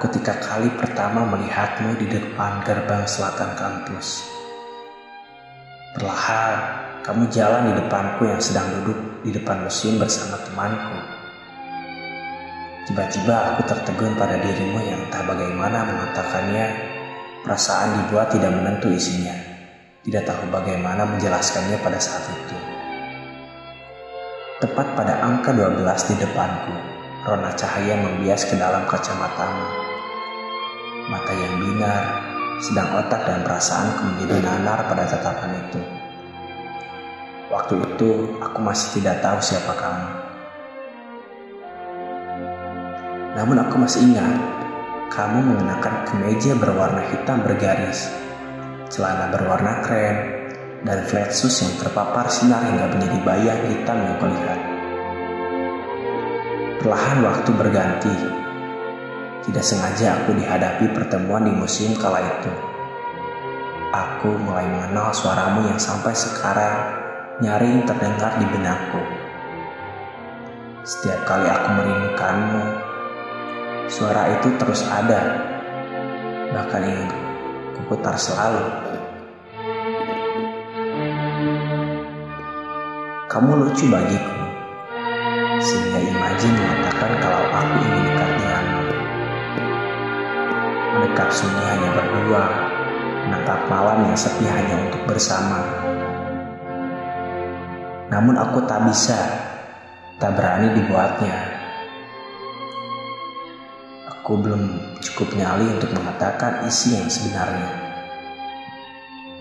ketika kali pertama melihatmu di depan gerbang selatan kampus. Perlahan, kamu jalan di depanku yang sedang duduk di depan mesin bersama temanku. Tiba-tiba aku tertegun pada dirimu yang entah bagaimana mengatakannya, perasaan dibuat tidak menentu isinya. Tidak tahu bagaimana menjelaskannya pada saat itu. Tepat pada angka 12 di depanku, rona cahaya membias ke dalam kacamatamu. Mata yang binar, sedang otak dan perasaanku menjadi nanar pada tatapan itu. Waktu itu aku masih tidak tahu siapa kamu. Namun aku masih ingat, kamu mengenakan kemeja berwarna hitam bergaris, celana berwarna krem, dan flat shoes yang terpapar sinar hingga menjadi bayang hitam yang kulihat. Perlahan waktu berganti. Tidak sengaja aku dihadapi pertemuan di museum kala itu. Aku mulai mengenal suaramu yang sampai sekarang nyaring terdengar di benakku. Setiap kali aku merindukanmu, suara itu terus ada, bahkan ingin kuputar selalu. Kamu lucu bagiku sehingga Imajin mengatakan kalau aku ingin. Mendekat sunyi hanya berdua, menatap malam yang sepi hanya untuk bersama. Namun aku tak bisa, tak berani dibuatnya. Aku belum cukup nyali untuk mengatakan isi yang sebenarnya.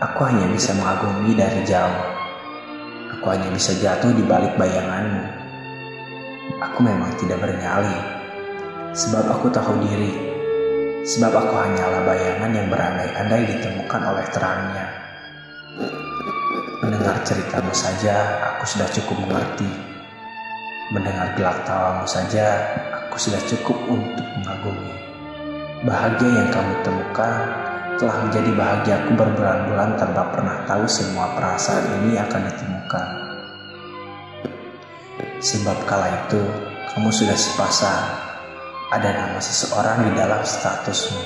Aku hanya bisa mengagumi dari jauh. Aku hanya bisa jatuh di balik bayanganmu. Aku memang tidak bernyali, sebab aku tahu diri, sebab aku hanyalah bayangan yang berandai-andai ditemukan oleh terangnya. Mendengar ceritamu saja, aku sudah cukup mengerti. Mendengar gelak tawamu saja, aku sudah cukup untuk mengagumi. Bahagia yang kamu temukan telah menjadi bahagiaku berbulan-bulan tanpa pernah tahu semua perasaan ini akan ditemukan. Sebab kala itu kamu sudah sepasang, ada nama seseorang di dalam statusmu.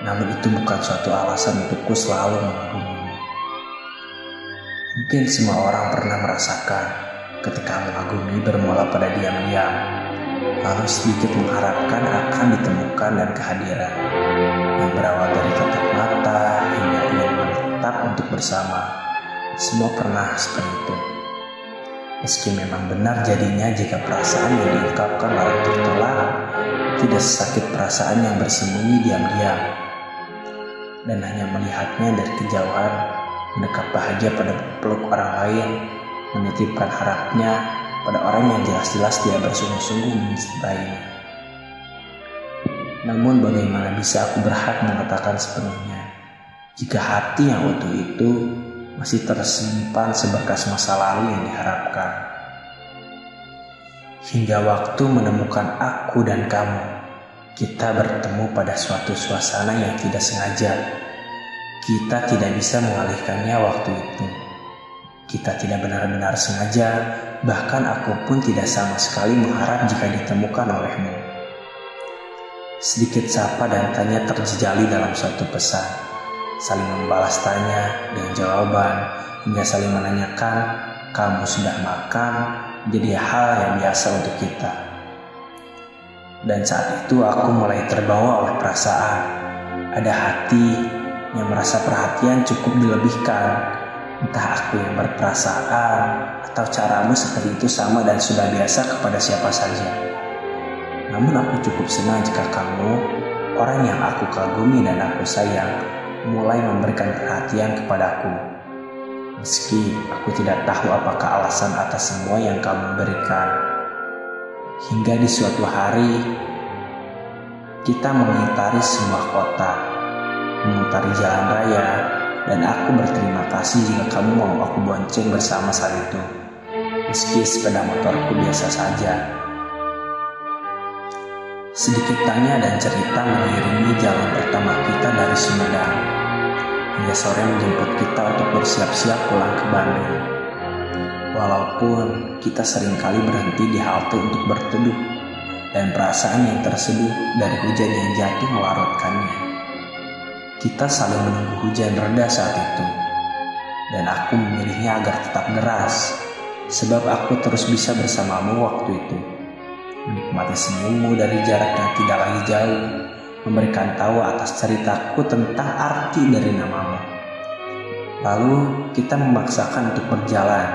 Namun itu bukan suatu alasan untukku selalu mengagumimu. Mungkin semua orang pernah merasakan ketika mengagumi bermula pada diam-diam, lalu sedikit mengharapkan akan ditemukan dan kehadiran yang berawal dari tatap mata hingga ingin menetap untuk bersama. Semua pernah seperti itu. Meski memang benar jadinya jika perasaan yang diungkapkan lalu tertolak, tidak sesakit perasaan yang bersembunyi diam-diam. Dan hanya melihatnya dari kejauhan, mendekat bahagia pada peluk orang lain, menitipkan harapnya pada orang yang jelas-jelas dia bersungguh-sungguh mencintainya. Namun bagaimana bisa aku berhak mengatakan sepenuhnya jika hati yang utuh itu masih tersimpan seberkas masa lalu yang diharapkan. Hingga waktu menemukan aku dan kamu, kita bertemu pada suatu suasana yang tidak sengaja. Kita tidak bisa mengalihkannya waktu itu. Kita tidak benar-benar sengaja, bahkan aku pun tidak sama sekali mengharap jika ditemukan olehmu. Sedikit sapa dan tanya terjejali dalam suatu pesan saling membalas tanya dengan jawaban, hingga saling menanyakan kamu sudah makan menjadi hal yang biasa untuk kita. Dan saat itu aku mulai terbawa oleh perasaan. Ada hati yang merasa perhatian cukup dilebihkan. Entah aku yang berperasaan atau caramu seperti itu sama dan sudah biasa kepada siapa saja. Namun aku cukup senang jika kamu, orang yang aku kagumi dan aku sayang, mulai memberikan perhatian kepadaku. Meski aku tidak tahu apakah alasan atas semua yang kamu berikan. Hingga di suatu hari, kita mengitari sebuah kota, memutari jalan raya, dan aku berterima kasih jika kamu mau aku bonceng bersama saat itu. Meski sepeda motorku biasa saja. Sedikit tanya dan cerita mengiringi jalan pertama kita dari Sumedang hingga sore menjemput kita untuk bersiap-siap pulang ke Bandung. Walaupun kita sering kali berhenti di halte untuk berteduh dan perasaan yang terseduh dari hujan yang jatuh melarutkannya. Kita saling menunggu hujan reda saat itu, dan aku memilihnya agar tetap deras, sebab aku terus bisa bersamamu waktu itu. Menikmati senyummu dari jarak yang tidak lagi jauh, memberikan tahu atas ceritaku tentang arti dari namamu. Lalu kita memaksakan untuk berjalan,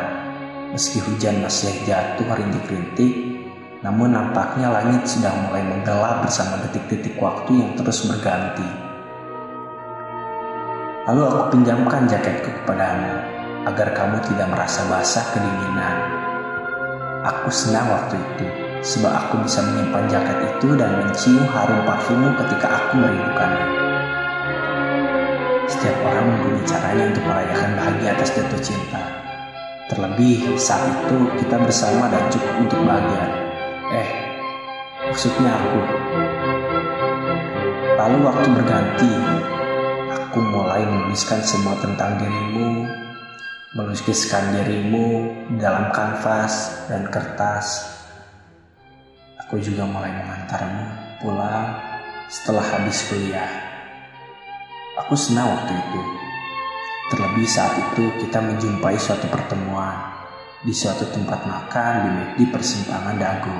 meski hujan masih jatuh rintik-rintik, namun nampaknya langit sudah mulai menggelap bersama detik-detik waktu yang terus berganti. Lalu aku pinjamkan jaketku kepadamu, agar kamu tidak merasa basah kedinginan. Aku senang waktu itu, sebab aku bisa menyimpan jaket itu dan mencium harum parfummu ketika aku merindukannya. Setiap orang mempunyai caranya untuk merayakan bahagia atas jatuh cinta. Terlebih saat itu kita bersama dan cukup untuk bahagia. Eh, maksudnya aku. Lalu waktu berganti, aku mulai menuliskan semua tentang dirimu, melukiskan dirimu dalam kanvas dan kertas Aku juga mulai mengantarmu pulang setelah habis kuliah. Aku senang waktu itu. Terlebih saat itu kita menjumpai suatu pertemuan di suatu tempat makan di di persimpangan Dago.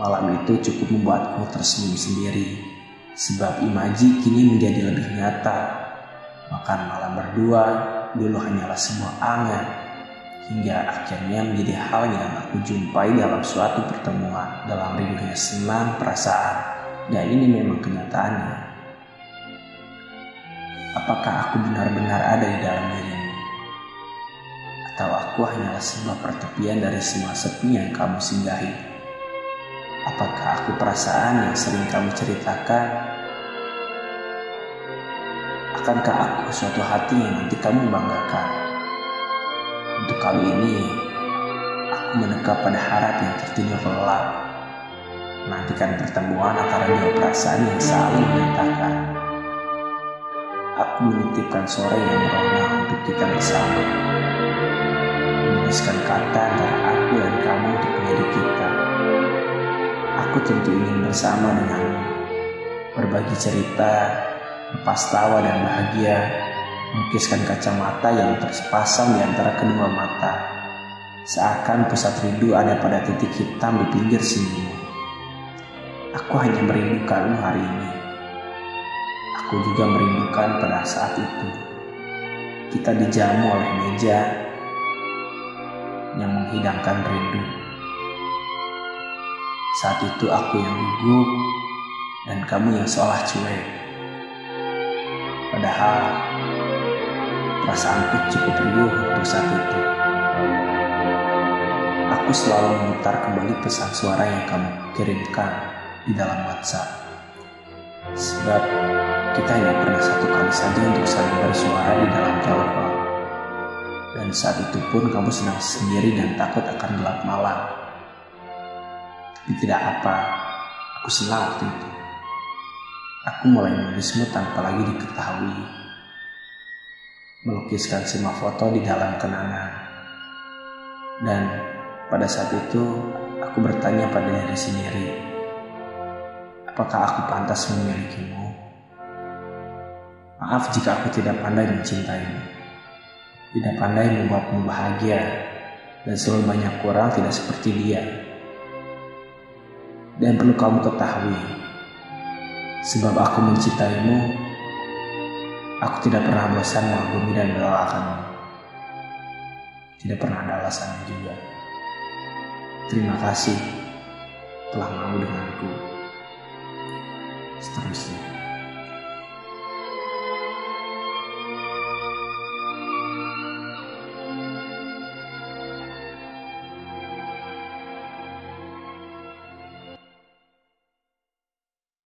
Malam itu cukup membuatku tersenyum sendiri, sebab imaji kini menjadi lebih nyata. Makan malam berdua dulu hanyalah sebuah angan hingga akhirnya menjadi hal yang aku jumpai dalam suatu pertemuan dalam riuhnya senang perasaan. Dan ini memang kenyataannya. Apakah aku benar-benar ada di dalam dirimu? Atau aku hanyalah sebuah pertepian dari semua sepi yang kamu singgahi? Apakah aku perasaan yang sering kamu ceritakan? Akankah aku suatu hati yang nanti kamu banggakan untuk kali ini, aku menekap pada harap yang tertidur lelap. Menantikan pertemuan antara dua perasaan yang saling menyatakan. Aku menitipkan sore yang merona untuk kita bersama. Menuliskan kata antara aku dan kamu untuk menjadi kita. Aku tentu ingin bersama denganmu. Berbagi cerita, lepas tawa dan bahagia melukiskan kacamata yang terpasang di antara kedua mata. Seakan pusat rindu ada pada titik hitam di pinggir senyum. Aku hanya merindukanmu hari ini. Aku juga merindukan pada saat itu. Kita dijamu oleh meja yang menghidangkan rindu. Saat itu aku yang gugup dan kamu yang seolah cuek. Padahal Perasaanku cukup riuh untuk saat itu. Aku selalu memutar kembali pesan suara yang kamu kirimkan di dalam WhatsApp. Sebab kita hanya pernah satu kali saja untuk saling bersuara di dalam telepon. Dan saat itu pun kamu senang sendiri dan takut akan gelap malam. Tapi tidak apa, aku senang waktu itu. Aku mulai menulismu tanpa lagi diketahui melukiskan semua foto di dalam kenangan. Dan pada saat itu aku bertanya pada diri sendiri, apakah aku pantas memilikimu? Maaf jika aku tidak pandai mencintaimu, tidak pandai membuatmu bahagia, dan selalu banyak kurang tidak seperti dia. Dan perlu kamu ketahui, sebab aku mencintaimu, Aku tidak pernah bosan mengagumi dan mendoakanmu. Tidak pernah ada alasannya juga. Terima kasih telah mau denganku. Seterusnya.